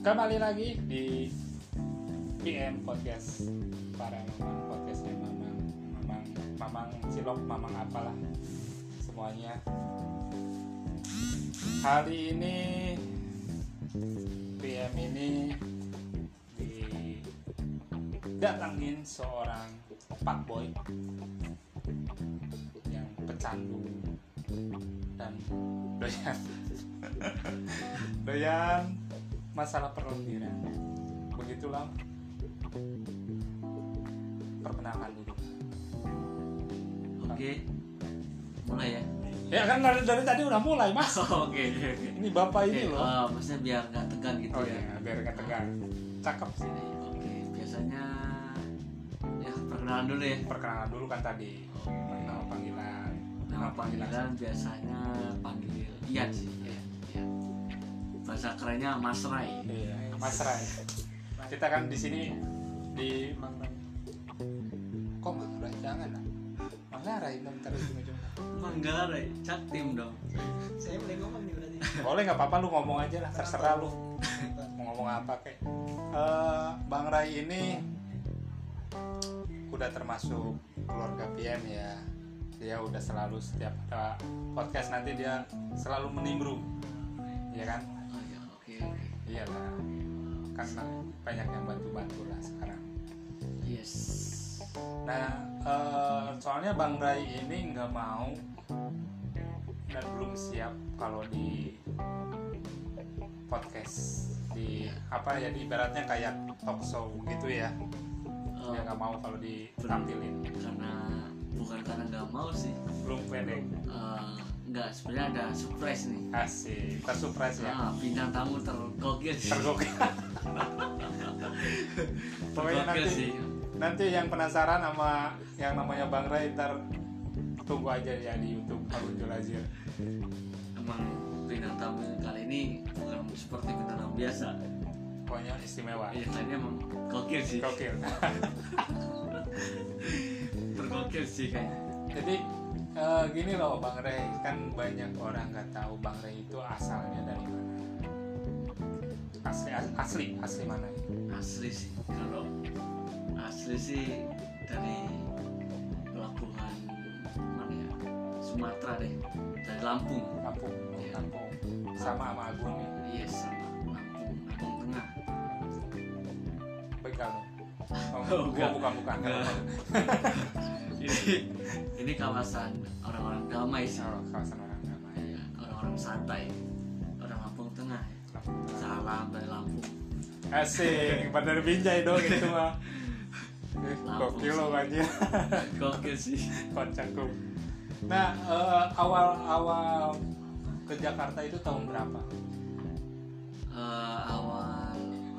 Kembali lagi di PM Podcast. Para mamang podcastnya mamang mamang mamang cilok mamang apalah. Semuanya. Hari ini PM ini didatangin seorang pak boy yang pecandu. Dan doyan. Doyan masalah perlendiran begitulah perkenalkan dulu Oke, mulai ya. ya kan dari, dari tadi udah mulai mas Oke, oke, oke. ini bapak ini Oke, loh oh, maksudnya biar nggak tegang gitu oh ya. iya biar nggak tegang cakep sih Oke, biasanya ya perkenalan dulu ya. perkenalan dulu kan tadi nama panggilan Nama panggilan biasanya panggil Ian sih. Ya. Bahasa kerennya Mas Rai. iya mas Rai kita kan di sini di kok mas Rai jangan lah Manggarai dong terus ujung Manggarai, cak tim dong. saya boleh ngomong nih berarti. Boleh nggak apa-apa lu ngomong aja lah terserah lu. Mau ngomong apa kek? Eh, Bang Rai ini udah termasuk keluarga PM ya. Dia udah selalu setiap ada podcast nanti dia selalu menimbrung ya kan oke. iyalah kan banyak yang bantu-bantu lah sekarang Yes. nah eh, soalnya Bang Rai ini nggak mau dan belum siap kalau di podcast di apa ya di ibaratnya kayak talk show gitu ya Oh, dia nggak mau kalau ditampilin karena bukan karena nggak mau sih. belum pede Eh, nggak sebenarnya ada surprise nih. asik tersurprise ya Ah, bintang tamu tergokil sih. tergokil pokoknya nanti sih. nanti yang penasaran sama yang namanya Bang Rai ntar tunggu aja ya di YouTube Harun Julazir Emang bintang tamu kali ini bukan seperti bintang tamu biasa. pokoknya istimewa Iya, tadi emang gokil sih. gokil Tergokil sih kayaknya. jadi eh, gini loh Bang Ray kan banyak orang nggak tahu Bang Ray itu asalnya dari mana asli asli asli mana Asli sih. Kalau asli sih dari pelabuhan mana ya? Sumatera deh. Dari Lampung. Lampung Iya. Lampung sama sama Agung nih Iya, sama Lampung, Lampung Tengah. begal oh, Oh, bukan bukan bukan Enggak. ini kawasan orang-orang damai sih. Oh, kawasan orang damai Iya, orang-orang santai. Orang Lampung Tengah. ya. Lampung Tengah. Salam dari Lampung. asik bener binjai dong itu mah Eh, gokil lo sih. aja Gokil sih. kocak tuh nah eh, awal awal ke Jakarta itu tahun berapa Eh, awal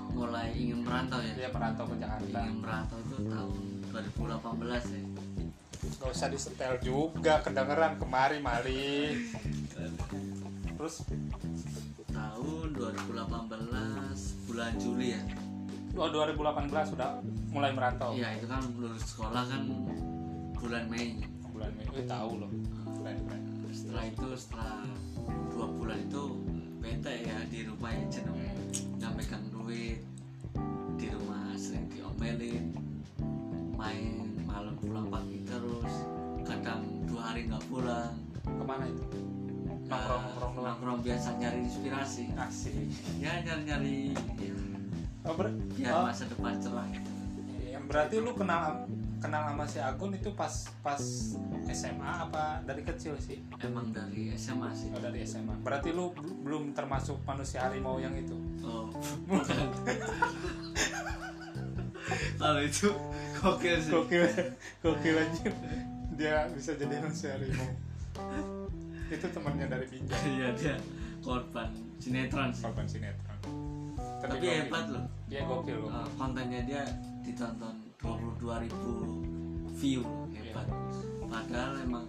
mulai ingin merantau ya. dia merantau ke Jakarta Ingin merantau itu tahun 2018 ya. Gak usah disetel juga kedengeran kemari mali. Terus? Tahun 2018 bulan Juli ya. oh 2018 sudah mulai merantau. Iya, itu kan lulus sekolah kan bulan Mei. bulan Mei. Eh, tahu loh. Keren keren Setelah itu setelah dua bulan itu bete ya di rumah ya jenuh. Nggak megang duit di rumah sering diomelin main malam pulang pagi terus kadang dua hari nggak pulang. Ke mana itu? Nongkrong nongkrong doang? nongkrong biasa nyari inspirasi. Asik. Ya nyari nyari ya, oh, ber biar oh, masa depan cerah gitu iya, berarti lu kenal kenal sama si Agun itu pas pas SMA apa dari kecil sih? Emang dari SMA sih. Oh, dari SMA berarti lu bel- belum termasuk manusia harimau yang itu? Oh. Bukan. Kalau itu gokil sih. Gokil. Gokil aja. Dia bisa jadi manusia harimau. Itu temannya dari Binjai. Iya dia korban sinetron sih. Korban sinetron. Tapi gokil. hebat loh. Dia gokil loh. Uh, kontennya dia ditonton 22.000 view. Loh, hebat padahal emang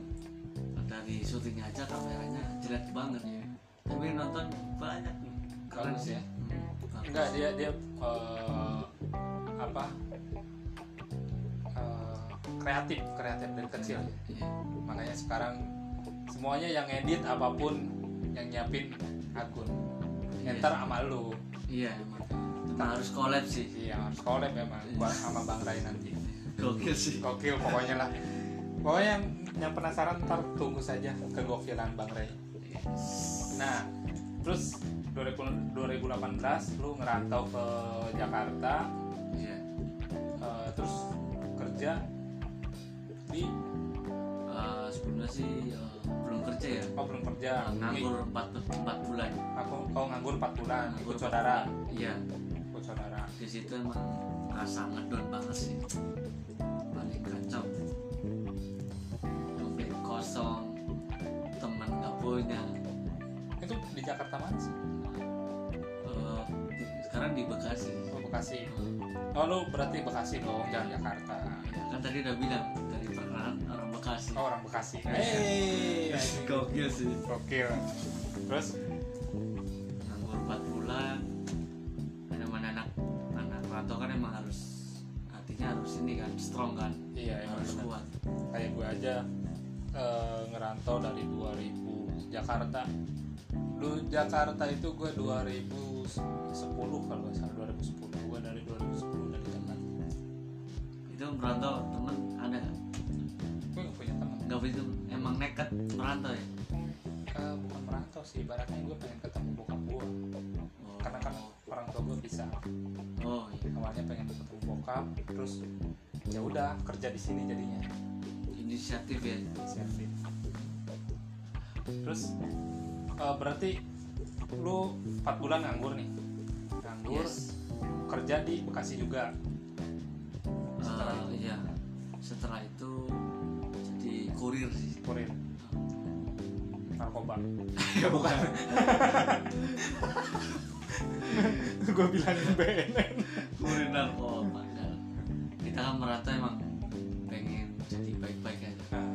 dari syutingnya aja kameranya jelek banget. Ya tapi nonton banyak nih Bagus sih ya. Hmm, bagus. enggak dia dia eh, apa kreatif kreatif dari kecil. Iya. makanya sekarang semuanya yang edit apa pun yang nyiapin akun. Iya. ntar sama lu. Iya Nah, harus collab sih. Iya harus collab emang buat sama Bang Rai nanti. Gokil sih. Gokil pokoknya lah. Pokoknya yang, yang penasaran ntar tunggu saja kegokilan Bang Ray. Nah terus 2000 2018 lu ngerantau ke Jakarta. Iya. Eh, terus kerja di Eh, sebelumnya sih eh, belum kerja ya. Oh belum kerja. Eh, nganggur 4, 4 bulan. Aku oh nganggur 4 bulan Nganggur ikut empat saudara. iya. Ikut saudara. Di situ emang rasa ngedon banget sih. Paling kacau. Dompet kosong teman nggak punya. Itu di Jakarta mana sih? Di- sekarang di Bekasi. Oh Bekasi. Oh lu berarti Bekasi dong jangan Jakarta. Ya, kan tadi udah bilang Bekasi. Oh orang Bekasi. Iya. Hey, gokil sih. Gokil. Terus? Nganggur 4 bulan. Ada mana anak? Anak rantau kan emang harus hatinya harus ini kan strong kan? Iya emang harus bener. kuat. Kayak gue aja eh, ngerantau dari 2000 Jakarta. Lu Jakarta itu gue 2010 kalau nggak salah. 2010 gue dari 2010 dari Jakarta itu merantau temen ada punya temen emang nekat merantau ya? Eh, bukan merantau sih ibaratnya gue pengen ketemu bokap gue oh, karena kan orang tua gue bisa. Oh iya. Awalnya pengen ketemu bokap terus ya udah kerja di sini jadinya. Inisiatif ya? Inisiatif. Terus eh, berarti lu 4 bulan nganggur nih? Nganggur Yes. kerja di Bekasi juga. Setelah Eh, itu? iya. Setelah itu kurir. Sih kurir. Narkoba. Ya bukan. Gue bilangin BNN kurir narkoba kita kan merantau emang pengen jadi baik-baik aja. Nah,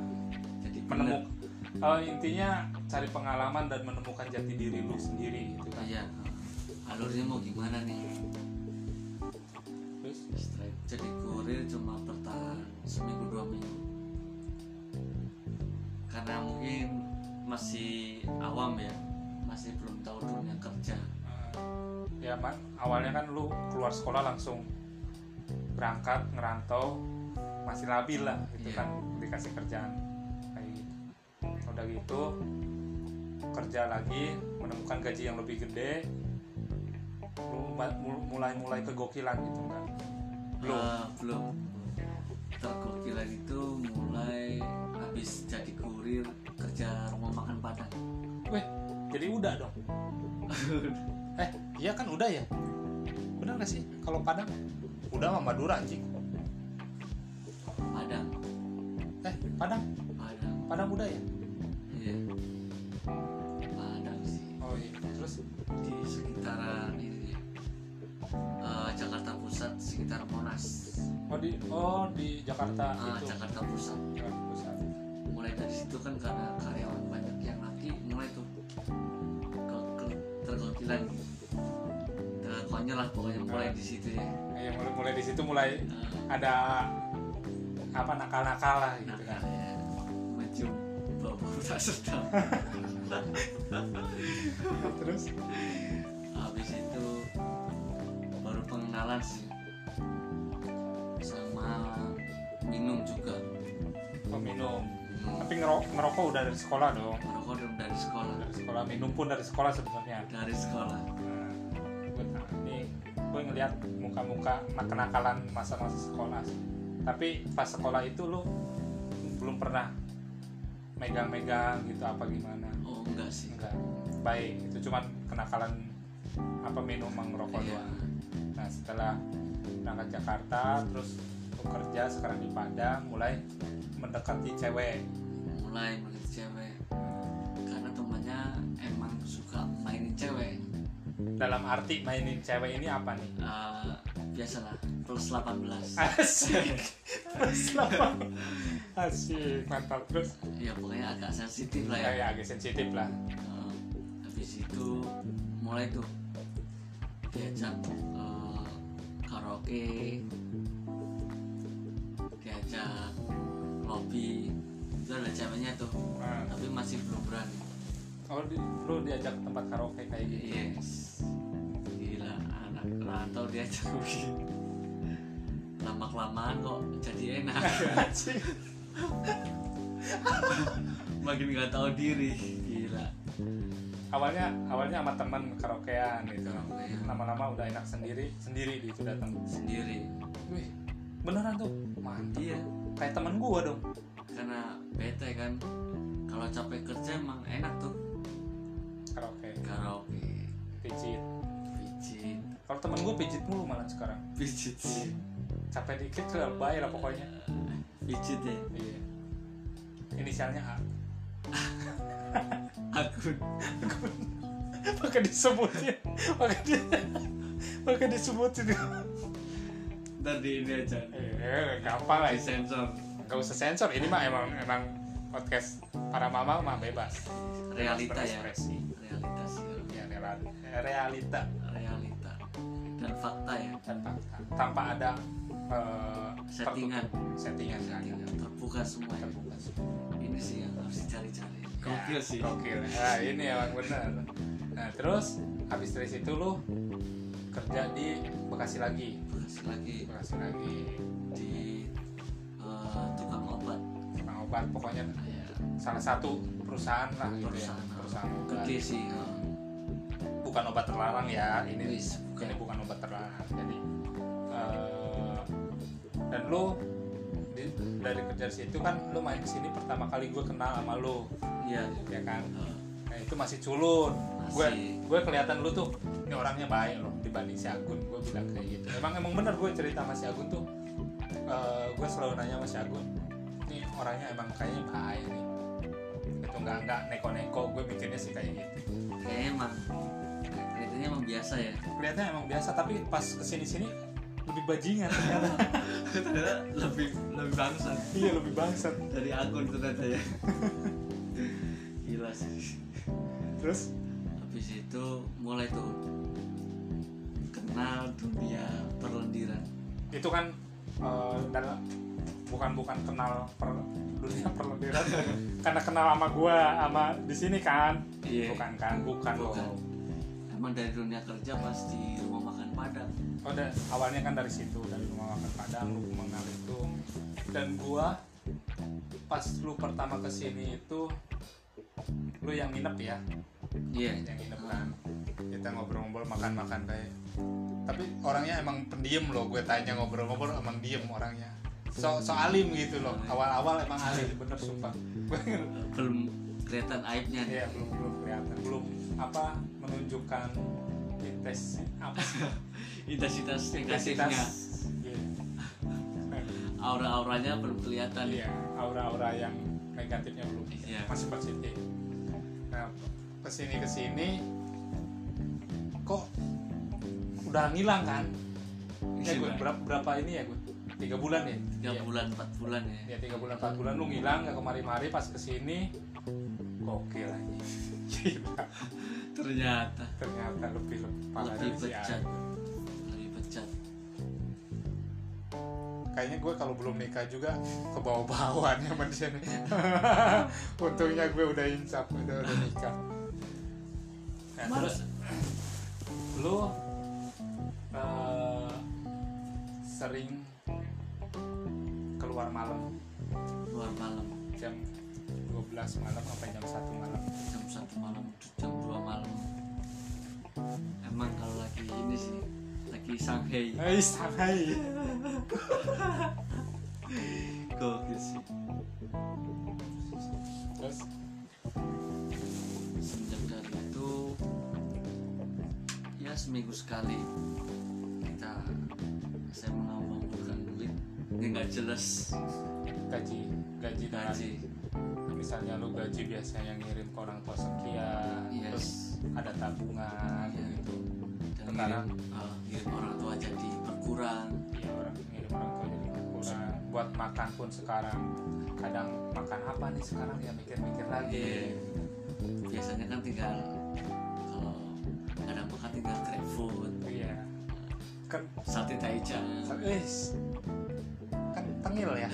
jadi menemu eh, intinya cari pengalaman dan menemukan jati diri lu sendiri gitu kan. Iya. Alurnya mau gimana nih? Terus? Jadi kurir cuma bertahan seminggu dua minggu karena mungkin masih awam ya masih belum tahu dunia kerja. Eh, ya man awalnya kan lu keluar sekolah langsung berangkat ngerantau masih labil lah gitu Iya. kan dikasih kerjaan. Kayak gitu. Udah gitu kerja lagi menemukan gaji yang lebih gede lu ma- mul- mulai-mulai kegokilan gitu kan. Belum? Eh, belum tergokilan itu mulai habis jadi kurir kerja rumah makan padang. Weh jadi udah dong? Eh iya kan udah ya? Benar gak sih? Kalau padang? Udah sama Madura anjing. Padang. Eh padang? Padang. Padang udah ya? Iya. Padang sih. Oh iya. Terus di sekitaran ini eh, Jakarta Pusat sekitar Monas oh di oh di Jakarta Ah, itu Jakarta Pusat. Jakarta Pusat. Mulai dari situ kan karena karyawan banyak yang laki mulai tuh tergokilan. Terkonyol lah pokoknya mulai di situ ya. Ya mulai mulai di situ mulai Eh, ada apa nakal-nakal lah gitu nah kan ya. Mencium bau tak sedap terus? Habis itu baru pengenalan sih minum. Minum tapi ngerok ngerokok udah dari sekolah dong. Merokok udah dari sekolah. Dari sekolah. Minum pun dari sekolah sebenarnya. Dari sekolah. Nah, gue ini gue ngeliat muka-muka nak- kenakalan masa-masa sekolah tapi pas sekolah itu lu belum pernah megang-megang gitu apa gimana? Oh enggak sih. Enggak. Baik itu cuman kenakalan apa minum ngerokok Iya. doang. Nah setelah berangkat Jakarta terus bekerja sekarang di Padang mulai mendekati cewek. Mulai melihat cewek. Karena temannya emang suka mainin cewek. Dalam arti mainin cewek ini apa nih? Eh, biasalah plus 18 asik. Selamat. asik mantap. Terus? Ya pokoknya agak sensitif lah ya. Kayak agak sensitif lah. Eh, habis itu mulai tuh diajak eh, karaoke diajak lobby itu ada ceweknya tuh. Nah, tapi masih belum berani oh di, lu diajak ke tempat karaoke kayak gitu yes. Gila anak rantau diajak lama kelamaan kok jadi enak. Makin nggak tahu diri. Gila. Awalnya awalnya sama teman karaokean gitu. Lama-lama udah enak sendiri sendiri di itu datang. Sendiri. Wih beneran tuh. Mantap iya. kayak temen gua dong. Karena bete kan. Kalau capek kerja emang enak tuh. Karaoke. Karaoke. Pijit. Pijit. Kalau temen gua pijit mulu malah sekarang. Pijit. Sih capek dikit tuh bayar lah pokoknya. Pijit ya? Iya. Inisialnya A. Akun. Pakai disebutin. Pakai di pakai disebutin ntar di ini aja. Eh gampang lah. Di sensor. Nggak usah sensor. Ini mah emang emang podcast para mama mah bebas. Realita Bebas ya realita sih ya real- realita. Realita. Dan fakta ya. Dan fakta. Tanpa ada eh, Settingan. settingan. Settingan, terbuka semua ya. terbuka ini sih yang harus dicari-cari. Gokil sih. Gokil. Nah, ini emang bener. Nah, terus habis dari situ lu kerja di Bekasi lagi. Bekasi lagi Bekasi lagi. di eh, tukang obat Tukang obat pokoknya ya salah satu perusahaan lah gitu ya. perusahaan Perusahaan obat. gede sih eh. Bukan obat terlarang ya. Ini Wis, ini bukan obat terlarang. Jadi eh, dan lu di- dari kerja situ kan lu main ke sini pertama kali gue kenal sama lu iya ya kan Nah itu masih culun. Gue gue kelihatan lu tuh ini orangnya baik loh dibanding si Agun. Gue bilang kayak gitu. Emang emang bener gue cerita sama si Agun tuh. eh, gue selalu nanya sama si Agun. Ini orangnya emang kayaknya baik nih. Itu nggak nggak neko-neko. Gue mikirnya sih kayak gitu. kayaknya emang kelihatannya emang biasa ya Kelihatannya emang biasa tapi pas ke sini-sini lebih bajingan ternyata. ternyata lebih lebih bangsat iya lebih bangsat. dari akun ternyata ya Terus? Habis itu mulai tuh kenal dunia perlendiran. Itu kan dalam bukan bukan kenal per, dunia perlendiran. Karena kenal sama gua sama di sini kan? Iya. bukan kan? Bukan, Bukan. loh emang dari dunia kerja pas di rumah makan padang. Oh da- awalnya kan dari situ dari rumah makan padang lu mengenal itu dan gua pas lu pertama ke sini itu lu yang nginep ya iya. Yang nginep kan. Kita ngobrol-ngobrol makan-makan kayak. Tapi orangnya emang pendiam loh gue tanya ngobrol-ngobrol emang diem orangnya. So, so alim gitu loh. Awal-awal emang alim bener sumpah. Belum kelihatan aibnya. Nih ya belum belum kelihatan. Belum apa menunjukkan intes apa sih? Intensitas intensitas negatifnya Iya. aura-auranya belum kelihatan. Iya aura-aura yang negatifnya belum. Iya. masih positif. Nah ke sini ke sini. Kok udah ngilang kan? Ya gue Iya. berapa, berapa ini ya gue tiga bulan ya? Tiga Iya. bulan empat bulan ya. Ya tiga bulan empat bulan. Lu ngilang nggak kemari-mari pas ke sini gokil aja Gila. ternyata. Ternyata lebih lebih parah lebih pecat. Lebih pecat. Kayaknya gue kalau belum nikah juga ke bawah-bawah nih sama dia nih. Untungnya gue udah insaf udah udah nikah nah, terus lu eh, sering keluar malam? Luar malam. Jam 12 malam sampai jam 1 malam? Jam satu malam jam dua malam. Emang kalau lagi ini sih lagi Shanghai Hai Shanghai gokil sih. Terus seminggu sekali. Kita saya mengumpulkan duit ini nggak jelas. Gaji gaji dengan gaji. Misalnya lu gaji biasanya ngirim ke orang tua sekian Yes. terus ada tabungan Iya. gitu. Dan Sekarang? ngirim, eh, ngirim orang tua jadi berkurang. Ya orang ngirim orang tua jadi kurang buat makan pun sekarang kadang makan apa nih sekarang ya mikir-mikir lagi. Iya. biasanya kan tinggal food iya. Kan sate taichan eh, kan tengil ya.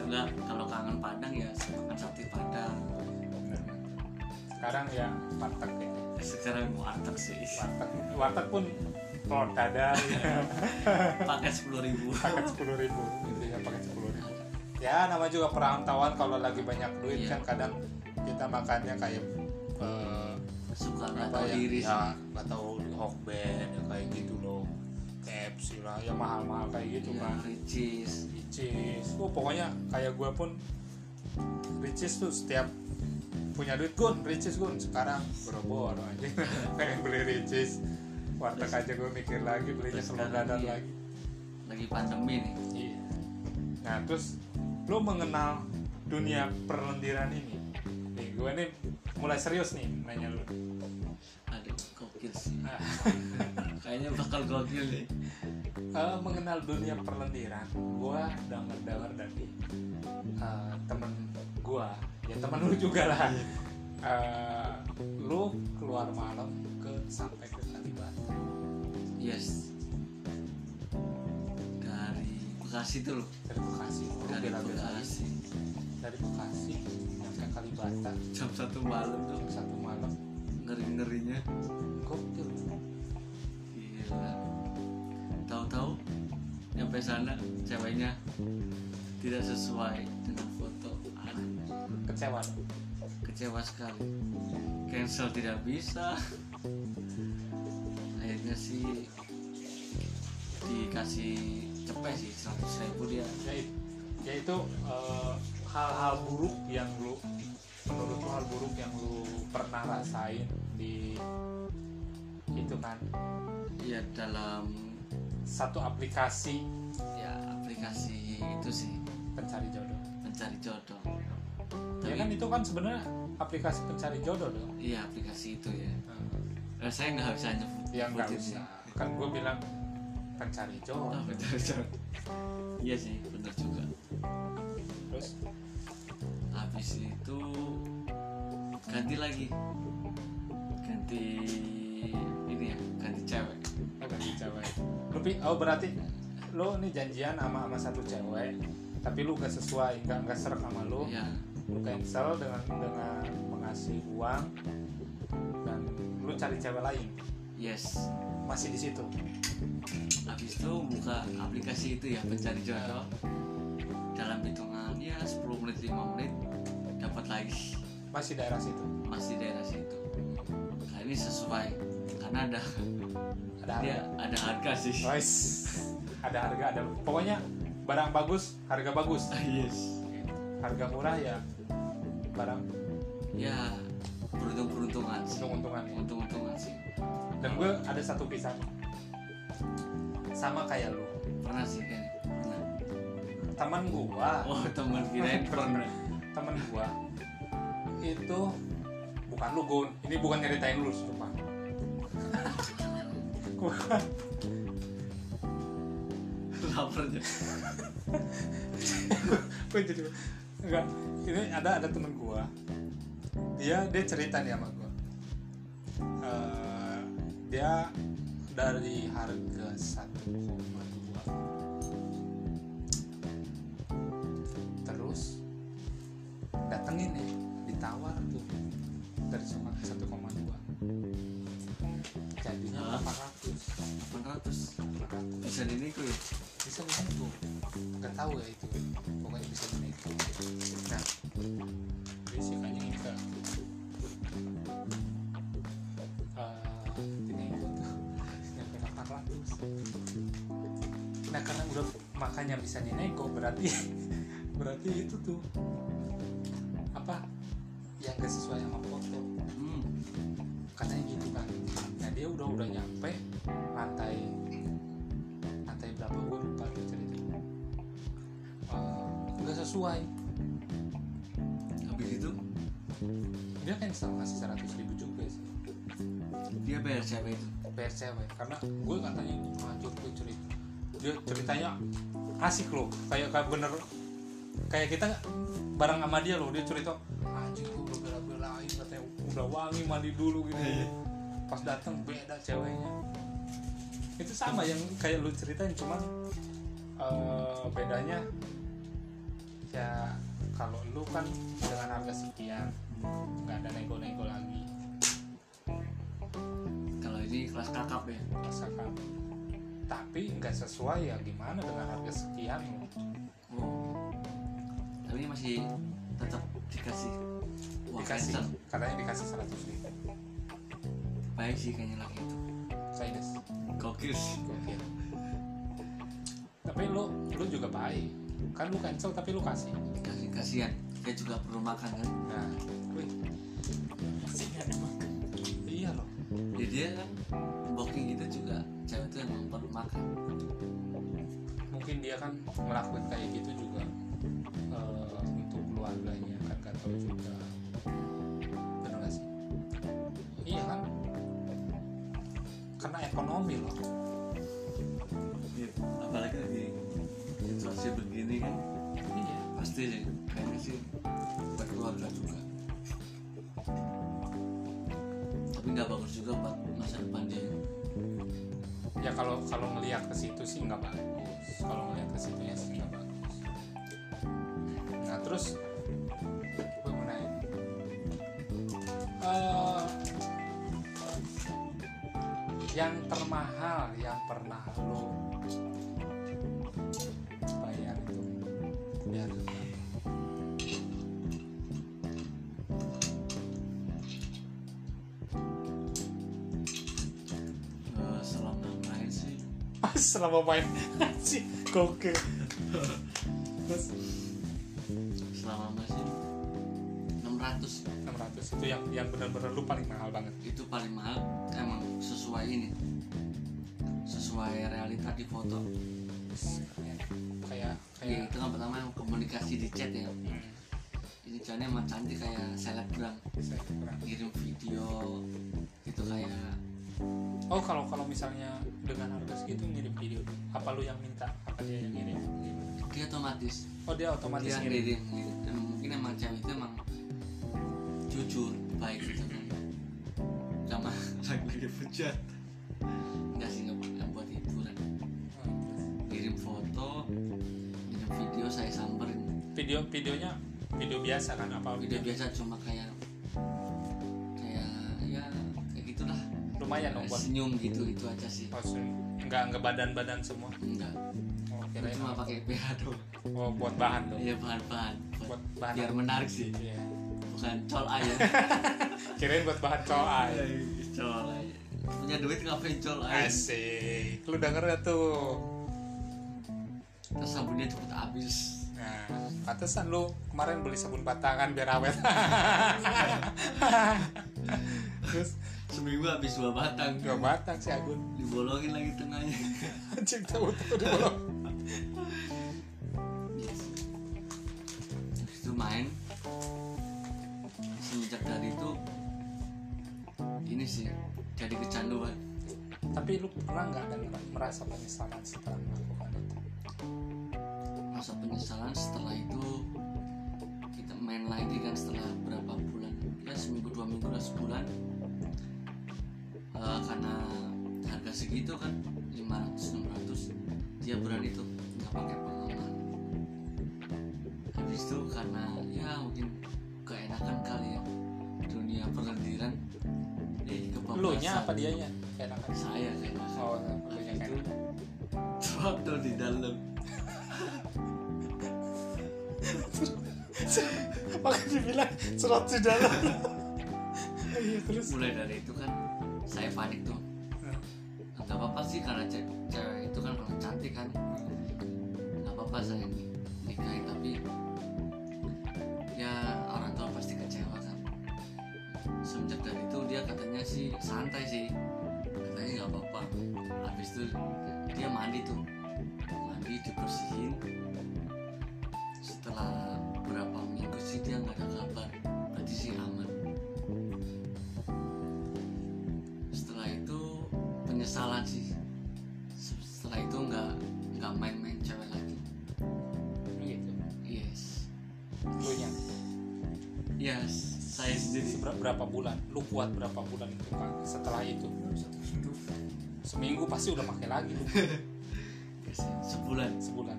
Enggak kalau kangen padang ya makan sate padang. Sekarang ya warteg ya. Sekarang warteg sih. Warteg warteg pun telur dadar. Pakai sepuluh ribu. Paket sepuluh ribu gitu ya paket sepuluh ribu. Ya nama juga perantauan kalau lagi banyak duit Iya. kan kadang kita makannya kayak eh, suka nggak tahu ya, diri ya nggak tahu hokben ya kayak gitu loh KFC lah ya mahal-mahal kayak gitu ya, kan. Ricis Ricis oh pokoknya kayak gue pun Ricis tuh setiap punya duit gun Ricis gun. Sekarang boro-boro aja. Pengen beli Ricis warteg aja gue mikir lagi belinya iya. lagi lagi. pandemi nih. Iya. Nah terus lo mengenal dunia perlendiran ini. Nih gue nih mulai serius nih nanya lo. aduh gokil sih. Ah, kayaknya bakal gokil nih eh, mengenal dunia perlendiran, gue denger dengar dari eh, temen gue, ya temen lu juga lah. Eh, lu keluar malam ke sampai ke Kalibata. yes. Dari Bekasi tuh loh Dari Bekasi, lu dari Bekasi. Dari Bekasi sampai Kalibata. Jam satu malam tuh. Jam satu malam. ngeri ngerinya Gokil. gila. Tahu-tahu nyampe sana ceweknya tidak sesuai dengan foto. Aduh Kecewa. kecewa sekali. Cancel tidak bisa. Akhirnya sih dikasih cepet sih 100 ribu dia. Ya, ya itu eh, hal-hal buruk yang lu menurut lu hal buruk yang lu pernah rasain di itu kan? Ya dalam satu aplikasi. Ya aplikasi itu sih. Pencari jodoh. Mencari jodoh. Ya Tapi- kan itu kan sebenarnya aplikasi pencari jodoh dong. Iya aplikasi itu ya. Eh, saya nggak bisa nyebut ya nggak usah. kan gue bilang pencari jodoh. Ah, mencari jodoh. Iya sih benar juga. Terus habis itu ganti lagi. Ganti ini ya ganti cewek. Oh ganti cewek? Lu pi- oh berarti lu nih janjian sama sama satu cewek tapi lu gak sesuai nggak nggak serak sama lu. Ya lu cancel dengan dengan mengasih uang dan lu cari cewek lain? Yes. Masih di situ? Habis itu buka aplikasi itu ya pencari jodoh. Dalam hitungan ya 10 menit 5 menit lagi. Masih daerah situ? Masih daerah situ. Nah ini sesuai. Karena ada ada dia harga. ada harga sih. Ada harga ada pokoknya barang bagus harga bagus. Yes. Harga murah ya barang. Ya beruntung beruntungan sih. Untung-untungan ya. untung untungan sih. Dan gue ada satu kisah. Sama kayak lu. Pernah sih kan pernah. Teman gua. Oh teman kirain pernah. Temen gua itu bukan lu gun. Ini bukan nyeritain lu sumpah. Gua lapar aja gua jadi enggak. Ini ada ada temen gua. Dia dia cerita nih sama gua. Eh, dia dari harga 1,2 terus ditawar tuh dari 1,2 jadinya Hah? 800 800 bisa dinego ya? Bisa dinego nggak tahu ya itu. Pokoknya bisa dinego nah risikonya enggak Eh, dinego tuh nyampe 800 nah karena udah makanya bisa dinego berarti berarti itu tuh yang gak sesuai sama foto. Hmm. katanya gitu kan nah dia udah udah nyampe lantai lantai berapa? Gue lupa tuh ceritanya Eh, nggak sesuai. Habis itu? Dia cancel ngasih 100 ribu juga sih. Dia bayar cewek itu? Bayar cewek karena gue katanya hancur gue cerita. Dia ceritanya asik loh. Kayak kayak bener. Kayak kita bareng sama dia loh dia cerita anjing gue udah bela-belain katanya udah wangi mandi dulu gitu. Pas datang beda ceweknya. Itu sama yang kayak lu ceritain cuman eh, bedanya ya kalau lu kan dengan harga sekian nggak ada nego-nego lagi. Kalau ini kelas kakap ya? Rasakan tapi nggak sesuai ya gimana dengan harga sekian? Oh. Tapi masih tetap dikasih dikasih. cancel katanya dikasih 100 ribu. Baik sih kayaknya lagi itu. Chinese. Gokil. Sih Gokil. tapi lu lu juga baik. Kan lu cancel tapi lu kasih. Kasih kasihan. Dia juga perlu makan kan? Nah. Wih. Kasihan emang. iya loh. Ya dia kan booking gitu juga. Cewek itu emang perlu makan. Mungkin dia kan ngelakuin kayak gitu juga eh, untuk keluarganya kan gak tahu juga benar gak sih? Iya kan? Karena ekonomi loh. Apalagi lagi situasi begini kan iya. pasti kayaknya sih buat keluarga juga. Tapi nggak bagus juga buat masa depan dia. Ya kalau kalau ngelihat ke situ sih nggak bagus. Kalau ngelihat ke situnya sih nggak bagus. Nah terus yang termahal yang pernah lo bayar itu. Biar Eh, selama main sih? Selama main sih gokil. Terus? Selama main sih 600 600 itu yang yang benar-benar lu paling mahal banget. Itu paling mahal emang sesuai ini. Sesuai realita di foto. Kayak ya kayak itu kan pertama yang komunikasi di chat ya. Hmm, ini chatnya emang cantik kayak selebgram. Ngirim video gitu kayak. Oh kalau kalau misalnya dengan harga segitu ngirim video apa lu yang minta? Apa dia yang ngirim? Dia otomatis. Oh dia otomatis dia ngirim? ngirim ngirim. dan mungkin emang cewek itu emang jujur baik gitu kan. Sama lagi bejat enggak sih nggak buat- hiburan. Kirim foto kirim video saya samperin. Video videonya video biasa kan apa video biasa cuma kayak kayak ya kayak gitulah. Lumayan dong buat senyum gitu itu aja sih. Oh, se- nggak nggak badan badan semua? Enggak. Oh, kirain cuma pakai BH doang. Oh buat bahan dong? Iya bahan-bahan buat bahan. biar menarik sih. Iya. bukan col aja kirain buat bahan col aja punya duit ngapain col asik. Lu denger gak tuh? Terus sabunnya cepet habis. Nah, pantesan lu kemarin beli sabun batangan biar awet. Terus? Seminggu habis dua batang. Dua batang si Agun. dibolongin lagi tengahnya. Anjing tahu tahu di bawah. itu main ini sih jadi kecanduan. Tapi lu pernah nggak ada merasa penyesalan setelah melakukan itu? masa penyesalan setelah itu kita main lagi kan setelah berapa bulan? Ya seminggu dua minggu lah sebulan. Eh, karena harga segitu kan 500 600 dia berani tuh nggak pakai pengaman habis itu karena ya mungkin keenakan kali ya dunia perlendiran eh Lu nya apa? Kayak enakan. saya kayaknya Oh, nya itu foto di dalam Makanya dibilang serot di dalam. Iya terus. mulai dari itu kan saya panik tuh nggak apa-apa sih karena ce- cewek itu kan kalau cantik kan nggak apa-apa saya ni- nikahin tapi ya semenjak dari itu dia katanya sih santai sih. Katanya nggak apa-apa. Habis itu dia mandi tuh. Mandi dibersihin berapa bulan? Lu kuat berapa bulan itu kan? Setelah itu. Seminggu pasti udah pakai lagi lu sebulan? Sebulan.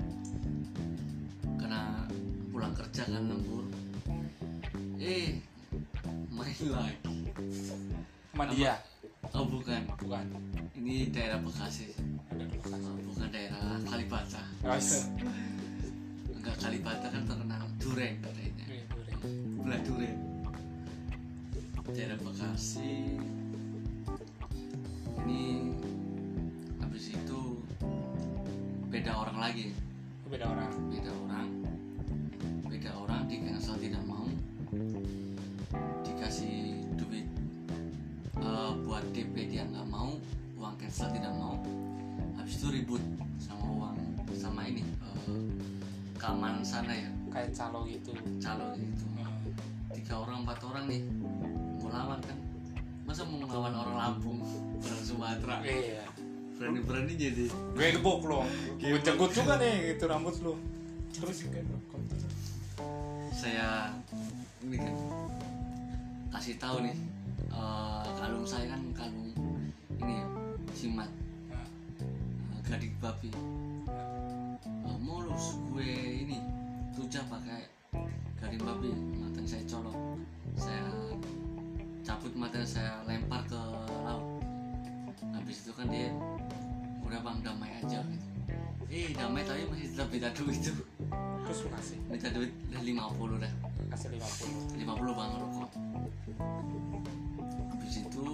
karena pulang kerja kan lembur eh main lagi. Sama dia. oh bukan. Bukan. Ini daerah Bekasi. Oh, bukan daerah Kalibata. Guys. Enggak Kalibata kan terkenal. Duren katanya. Gula duren daerah Bekasi. Ini habis itu beda orang lagi. Beda orang. Beda orang. Beda orang di cancel tidak mau dikasih duit eh, buat DP dia nggak mau uang cancel tidak mau. Habis itu ribut sama uang sama ini eh, keamanan sana ya. Kayak calo gitu. Calon gitu. Tiga orang empat orang nih mau lawan kan? Masa mau melawan orang Lampung orang Sumatera? Iya. Berani berani jadi. Gue gebuk lo gue jenggut juga nih gitu rambut lo terus saya ini kan kasih tahu nih eh, kalung saya kan kalung ini ya simat. Nah, eh, gading babi. Eh, mulus gue ini tuja pakai gading babi matanya saya colok. Saya cabut matanya saya lempar ke laut. Habis itu kan dia udah bang damai aja gitu. Eh damai tapi masih tetap minta duit tuh terus lu kasih minta duit 50 dah. Kasih 50 50 bang rokok. Habis itu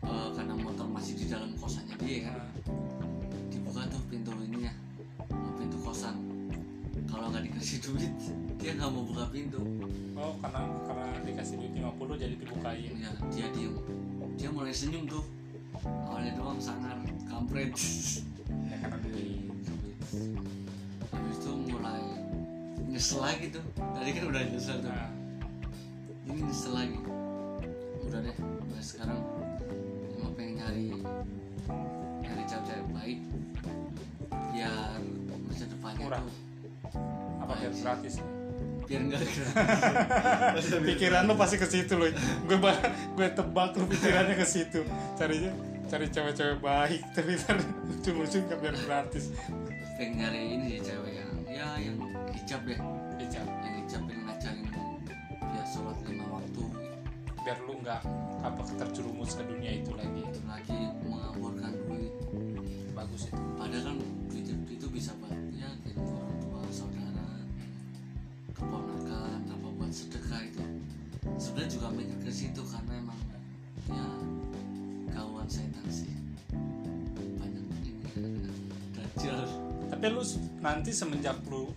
eh, karena motor masih di dalam kosannya dia kan Nah, dibuka tuh pintu ininya kalau nggak dikasih duit dia nggak mau buka pintu. Oh karena karena dikasih duit 50 jadi dibukain. Ya dia diem. Dia mulai senyum tuh. Awalnya doang sangar kampret. Ya karena duit. Habis itu mulai nyesel lagi tuh. Tadi kan udah nyesel tuh. Nah, ini nyesel lagi. Udah deh mulai sekarang. Emang pengen nyari nyari cewek-cewek baik. Biar masa depannya Murah. tuh apa biar gratis? Biar enggak gratis. Pikiran lu pasti ke situ loh gue gue tebak lu pikirannya ke situ. Carinya cari cewek-cewek baik tapi ntar ujung-ujung gak biar gratis. Pengen nyari ini sih cewek yang ya yang hijab deh hijab. Yang hijab yang ngajarin biar sholat lima waktu. Biar lu nggak apa terjerumus ke dunia itu lagi. Itu lagi mengamburkan duit. Bagus itu. Padahal kan duit itu, bisa buat ya gitu orang tua saudara sedekah itu. Sebenarnya juga mikir ke situ karena emang ya kawan setan sih. Banyak ini. Dajjal. Tapi lu nanti semenjak lu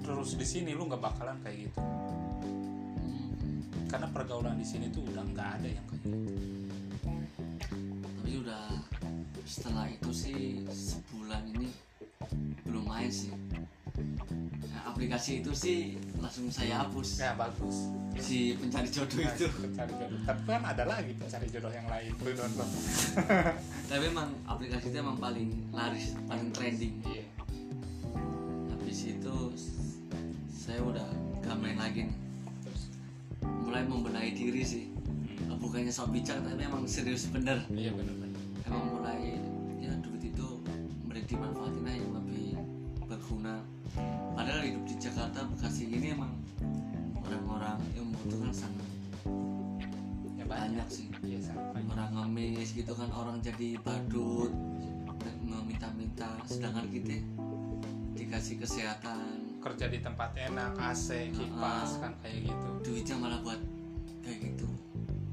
terus di sini lu nggak bakalan kayak gitu. Hmm, karena pergaulan di sini tuh udah nggak ada yang kayak gitu. Tapi udah setelah itu sih sebulan ini belum main sih. Nah, aplikasi itu sih langsung saya hapus. Ya bagus. Si pencari jodoh Nah, itu. pencari jodoh. Tapi kan ada lagi pencari jodoh yang lain nonton tapi emang aplikasi itu emang paling laris paling trending. Iya. Habis itu saya udah gak main lagi nih. Terus? Mulai membenahi diri sih. Bukannya sok bijak tapi emang serius bener. Iya benar-benar orang ngemis gitu kan orang jadi badut meminta-minta. Sedangkan kita dikasih kesehatan. Kerja di tempat enak AC kipas Ah. kan kayak gitu. Duitnya malah buat kayak gitu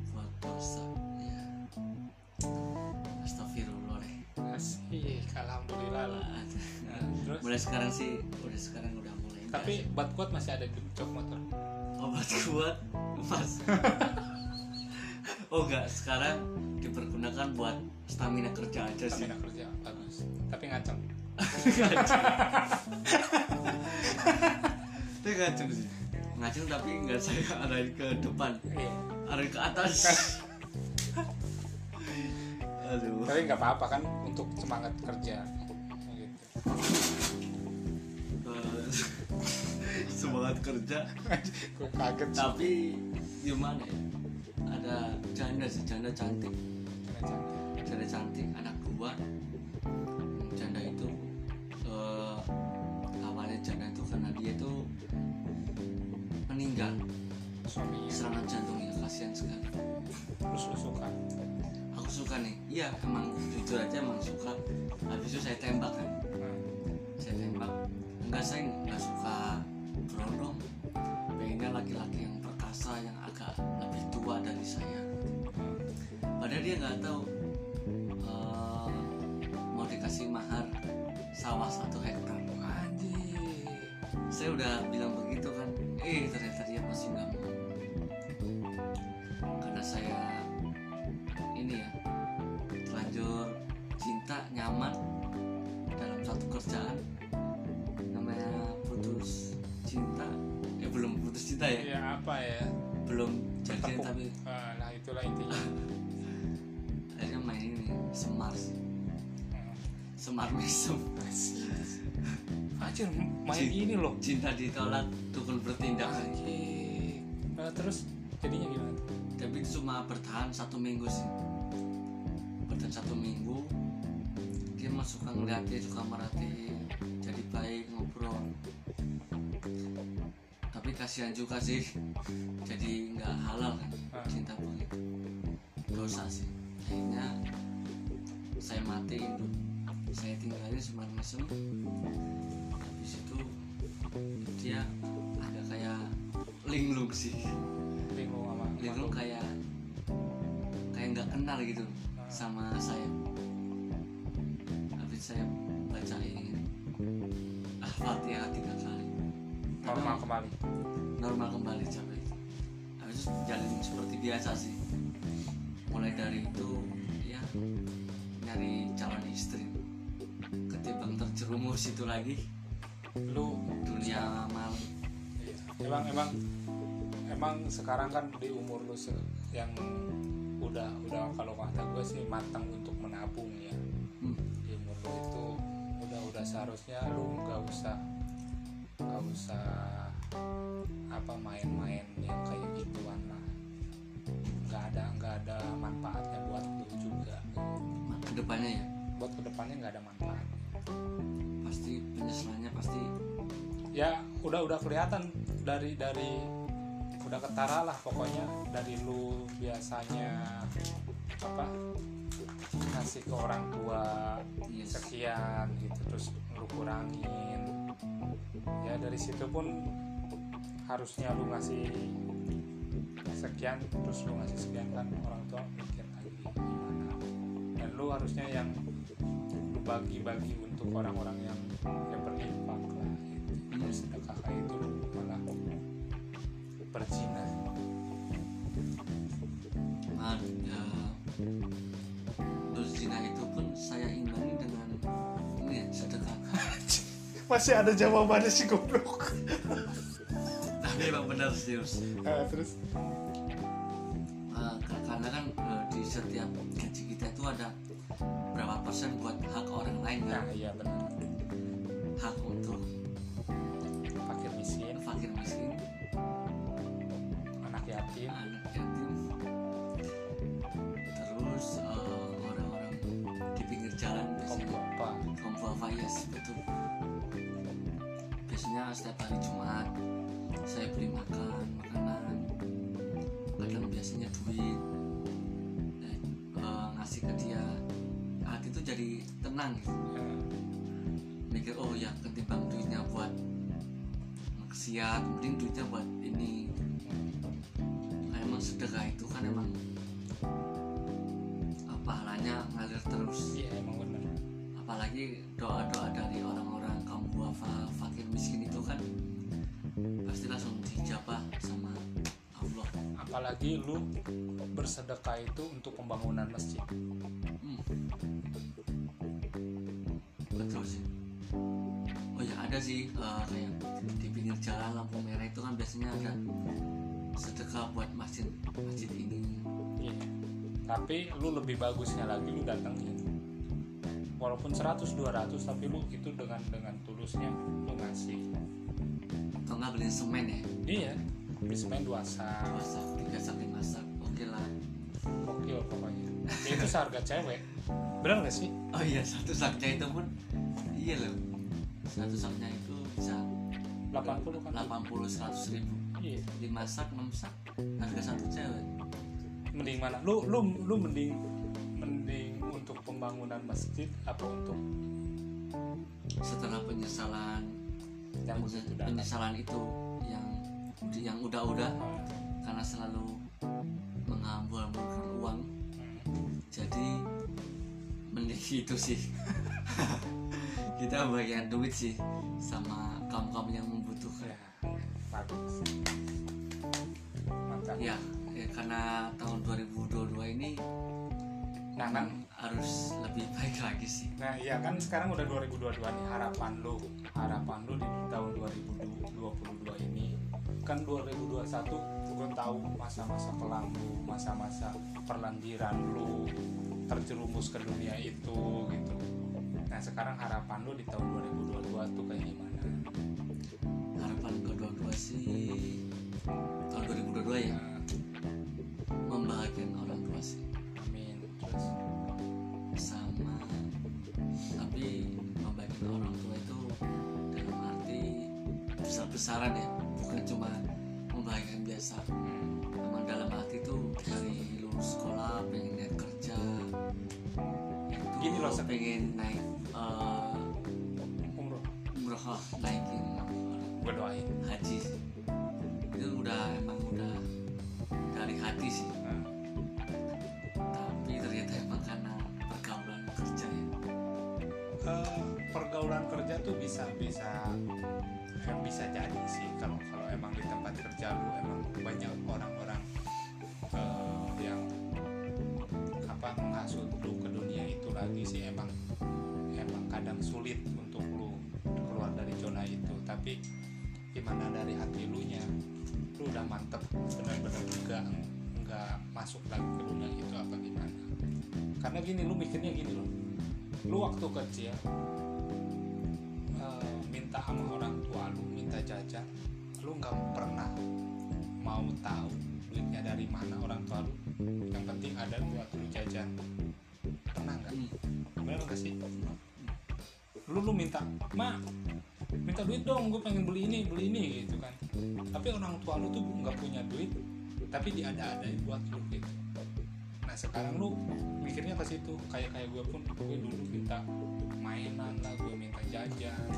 buat dosa ya. Astagfirullah deh asik alhamdulillah lah. Nah, terus? Mulai sekarang sih udah sekarang udah mulai. Tapi buat kuat masih ada di jok motor? Obat kuat? Mas oh enggak. Sekarang dipergunakan buat stamina kerja aja sih. Stamina kerja bagus. Tapi ngaceng itu ngacung sih. Ngacung tapi nggak saya arahin ke depan. Iya. Arahin ke atas. Aduh. Tapi nggak apa-apa kan untuk semangat kerja. Gitu. Eh, semangat kerja. Kaget tapi gimana ya ada janda sih janda cantik. Janda cantik anak dua janda itu eh, awalnya janda itu karena dia itu meninggal. Suaminya. Serangan jantungnya kasihan sekali. Terus lu suka? Aku suka nih. Iya emang jujur aja emang suka. Habis itu saya tembak kan. Hmm. saya tembak. Enggak saya nggak suka berondong pengennya laki-laki yang perkasa yang agak saya padahal dia nggak tahu eh, mau dikasih mahar sawah satu hektar. Anjir. saya udah bilang begitu kan eh ternyata dia masih nggak mau. Karena saya ini ya terlanjur cinta nyaman dalam satu kerjaan. Namanya putus cinta. Eh belum putus cinta ya? Ya apa ya? belum jadian Tepuk. tapi nah itulah intinya. akhirnya main ini semar semar mesum Anjir, main Cin- ini loh. cinta ditolak dukun bertindak Anjir. Nah, terus jadinya gimana? tapi cuma bertahan satu minggu sih bertahan satu minggu dia mah suka ngeliatin suka merhatiin jadi baik ngobrol tapi kasihan juga sih. Jadi nggak halal kan Ah. cinta begitu dosa sih. Akhirnya saya matiin tuh saya tinggalin semar mesem habis itu dia ada kayak linglung sih. Bingung sama linglung kayak kayak nggak kenal gitu sama saya. Habis saya bacain. Al-fatihah tiga kali. Tapi normal kembali. normal kembali capek habis itu jalin seperti biasa sih mulai dari itu ya nyari calon istri ketimbang terjerumus itu lagi Lu dunia malam Iya. Emang emang emang sekarang kan di umur lu se- yang udah udah kalau kata gue sih matang untuk menabung ya. Hmm. Di umur lu itu udah udah seharusnya lu nggak usah nggak usah apa main-main yang kayak gituan lah. Nggak ada nggak ada manfaatnya buat lu juga. ke depannya ya Buat ke depannya nggak ada manfaat. pasti penyesalannya pasti ya udah udah kelihatan dari dari udah ketara lah pokoknya dari lu biasanya apa ngasih ke orang tua Yes. sekian gitu terus lu kurangin ya dari situ pun harusnya lu ngasih sekian terus lu ngasih sekian kan orang tua mikir lagi gimana. Dan lu harusnya yang lu bagi-bagi untuk orang-orang yang yang berinfak lah gitu. terus sedekah itu lu malah berzina masih ada jawabannya sih goblok Tapi emang benar serius. terus Ya, mikir oh ya ketimbang duitnya buat maksiat mending duitnya buat ini. Nah, emang sedekah itu kan emang pahalanya ngalir terus. Iya emang benar. Apalagi doa-doa dari orang-orang kaum duafa fakir miskin itu kan pasti langsung dijabah sama Allah. Apalagi lu bersedekah itu untuk pembangunan masjid ada sih eh, kayak di pinggir jalan lampu merah itu kan biasanya ada sedekah buat masjid masjid ini. Iya. Tapi lu lebih bagusnya lagi lu datengin. Walaupun 100 200 tapi lu itu dengan dengan tulusnya lu ngasih. Atau nggak beli semen ya? Iya. Beli semen dua sak. Dua sak tiga sak lima sak oke lah. Gokil pokoknya. Ya, itu seharga cewek. Bener gak sih? Oh iya satu saknya itu pun. Iya loh satu saknya itu bisa 80 kan? 80 100 ribu. Iya. Lima sak enam sak harga satu cewek. Mending mana? Lu lu lu mending pembangunan masjid apa untuk setelah penyesalan yang penyesalan itu yang yang udah-udah Ah, karena selalu menghambur-hamburkan uang. Hmm. jadi mending itu sih kita bagian duit sih sama kaum kaum yang membutuhkan. Ya bagus mantap. Ya, ya karena tahun 2022 ini nah kan harus lebih baik lagi sih. Nah iya kan sekarang udah 2022 nih harapan lo harapan lo di tahun 2022 ini. Kan 2021 gue tahu masa-masa kelam lu masa-masa perlandiran lu terjerumus ke dunia itu gitu nah sekarang harapan lo di tahun 2022 tuh kayak gimana? Harapan kedua-dua sih. Tahun 2022 ya Nah, membahagiakan orang tua sih. Amin. Terus? Sama tapi membahagiakan orang tua itu dalam arti besar-besaran ya. Bukan cuma membahagiakan biasa. Memang dalam arti itu dari lulus sekolah pengen lihat kerja itu Gini loh, pengen naik eh, umroh. umroh naikin gue doain. Haji sih. itu udah emang udah dari hati sih. Nah, tapi ternyata emang karena pergaulan kerja ya. Eh, pergaulan kerja tuh bisa bisa eh, bisa jadi sih kalau kalau emang di tempat kerja lu emang banyak orang-orang eh, yang apa menghasut lu ke dunia itu lagi sih emang kadang sulit untuk lu keluar dari zona itu. Tapi gimana dari hati lu nya? Lu udah mantep benar-benar juga nggak masuk lagi ke dunia itu apa gimana? Karena gini lu mikirnya gini loh. Lu waktu kecil eh, minta sama orang tua lu minta jajan lu nggak pernah mau tahu duitnya dari mana orang tua lu. Yang penting ada buat lu jajan pernah nggak? Bener nggak sih lu lu minta ma minta duit dong gue pengen beli ini beli ini gitu kan. Tapi orang tua lu tuh nggak punya duit tapi diada-adain buat lu gitu. Nah sekarang lu mikirnya ke situ kayak kayak gue pun gue dulu minta mainan lah gue minta jajan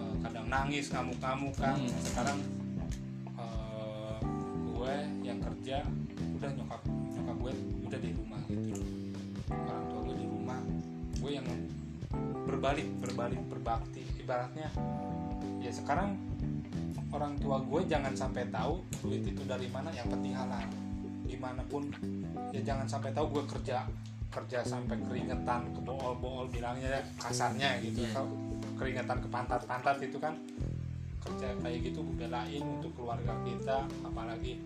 Eh, kadang nangis ngamuk-ngamuk kan. Hmm. sekarang eh, gue yang kerja udah nyokap nyokap gue udah di rumah gitu. Orang tua gue di rumah gue yang berbalik berbalik berbakti. Ibaratnya ya sekarang orang tua gue jangan sampai tahu duit itu dari mana yang penting halal. Di mana pun ya jangan sampai tahu gue kerja kerja sampai keringetan ke bool-bool bilangnya ya, kasarnya gitu. Kalau keringetan ke pantat-pantat itu kan. Kerja kayak gitu belain untuk keluarga kita apalagi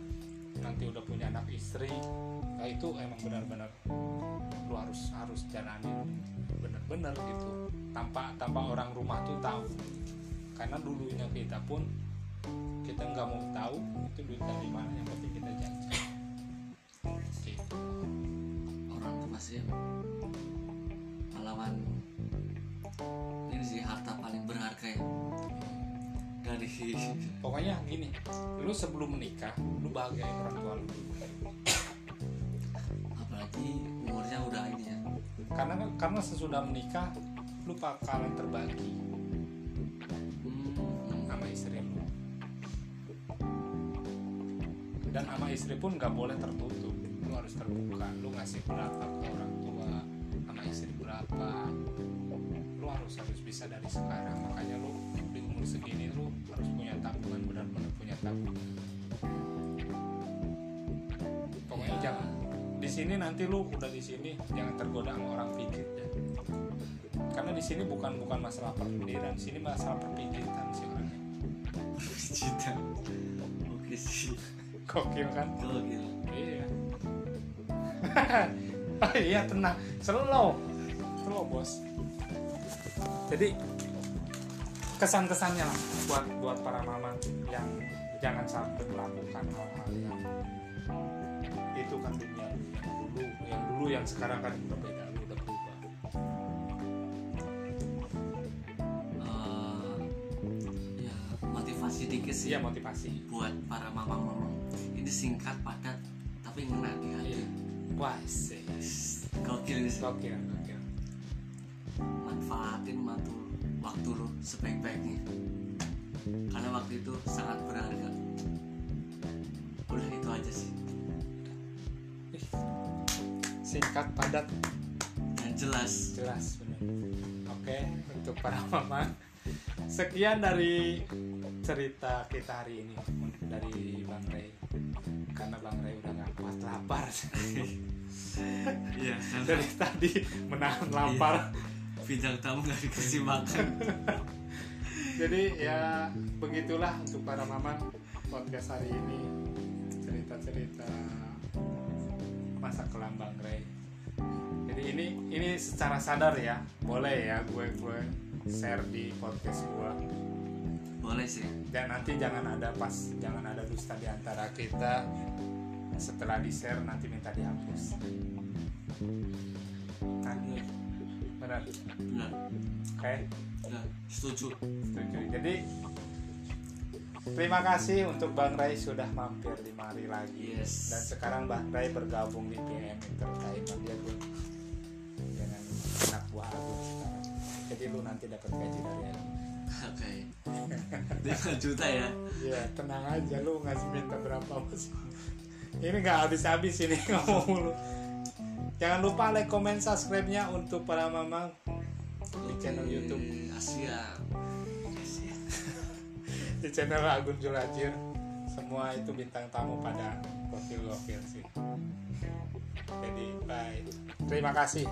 nanti udah punya anak istri. Nah itu emang benar-benar lu harus harus jalanin bener-bener gitu. Tanpa tanpa orang rumah tuh tahu. Karena dulunya kita pun kita nggak mau tahu itu duit dari mana yang penting kita janji gitu. orang tua sih pahlawan ini sih harta paling berharga ya. Dari pokoknya gini lu sebelum menikah lu bahagiain orang tua lu apalagi umurnya udah ini ya? Karena karena sesudah menikah lu bakalan terbagi. Hmm, sama istri lu. Dan sama istri pun nggak boleh tertutup. Lu harus terbuka. Lu ngasih berapa ke orang tua sama istri berapa. Lu harus harus bisa dari sekarang. Makanya lu di umur segini lu harus punya tabungan benar-benar punya tabungan pokoknya Ya. jangan di sini nanti lu udah di sini jangan tergoda sama orang pijit ya karena di sini bukan bukan masalah perpendiran di sini masalah perpijitan sih orangnya cita oke sih. Gokil kan? gokil. Iya. oh iya tenang, slow, slow bos. Jadi kesan-kesannya lah buat buat para mama yang jangan sampai melakukan hal-hal yang itu kan dulu yang dulu yang sekarang kan lu udah berubah. Eh, ya motivasi dikit sih Iya motivasi. buat para mama-mama ini singkat padat tapi ngena di hati Iya. Wah sih. gokil sih gokil gokil manfaatin waktu waktu lu sebaik-baiknya karena waktu itu sangat berharga singkat padat. Dan jelas. Jelas benar. Oke untuk para mama. Sekian dari cerita kita hari ini. Dari bang Ray karena bang Ray udah nggak kuat lapar. Iya dari tadi menahan lapar. Bintang tamu nggak dikasih makan. Jadi ya begitulah untuk para mama podcast hari ini. Cerita-cerita masa kelam bang Ray. Jadi ini ini secara sadar ya boleh ya gue gue share di podcast gue boleh sih. Dan nanti jangan ada pas jangan ada dusta di antara kita. Setelah di share nanti minta dihapus. Kan benar? Benar. Oke. Benar. Setuju. Setuju. Jadi terima kasih untuk Bang Ray sudah mampir di mari lagi. Yes. dan sekarang Bang Ray bergabung di PM Entertainment. Ya Gun dengan anak buah Agung sekarang. Jadi lu nanti dapat gaji dari Agung oke. Lima juta ya? Ya tenang aja. Lu ngasih minta berapa bos Ini nggak habis-habis ini ngomong mulu. Jangan lupa like, comment, subscribe-nya untuk para mama di channel YouTube. Asia di channel Agun Julajir semua itu bintang tamu pada gokil-gokil sih. Jadi bye. Terima kasih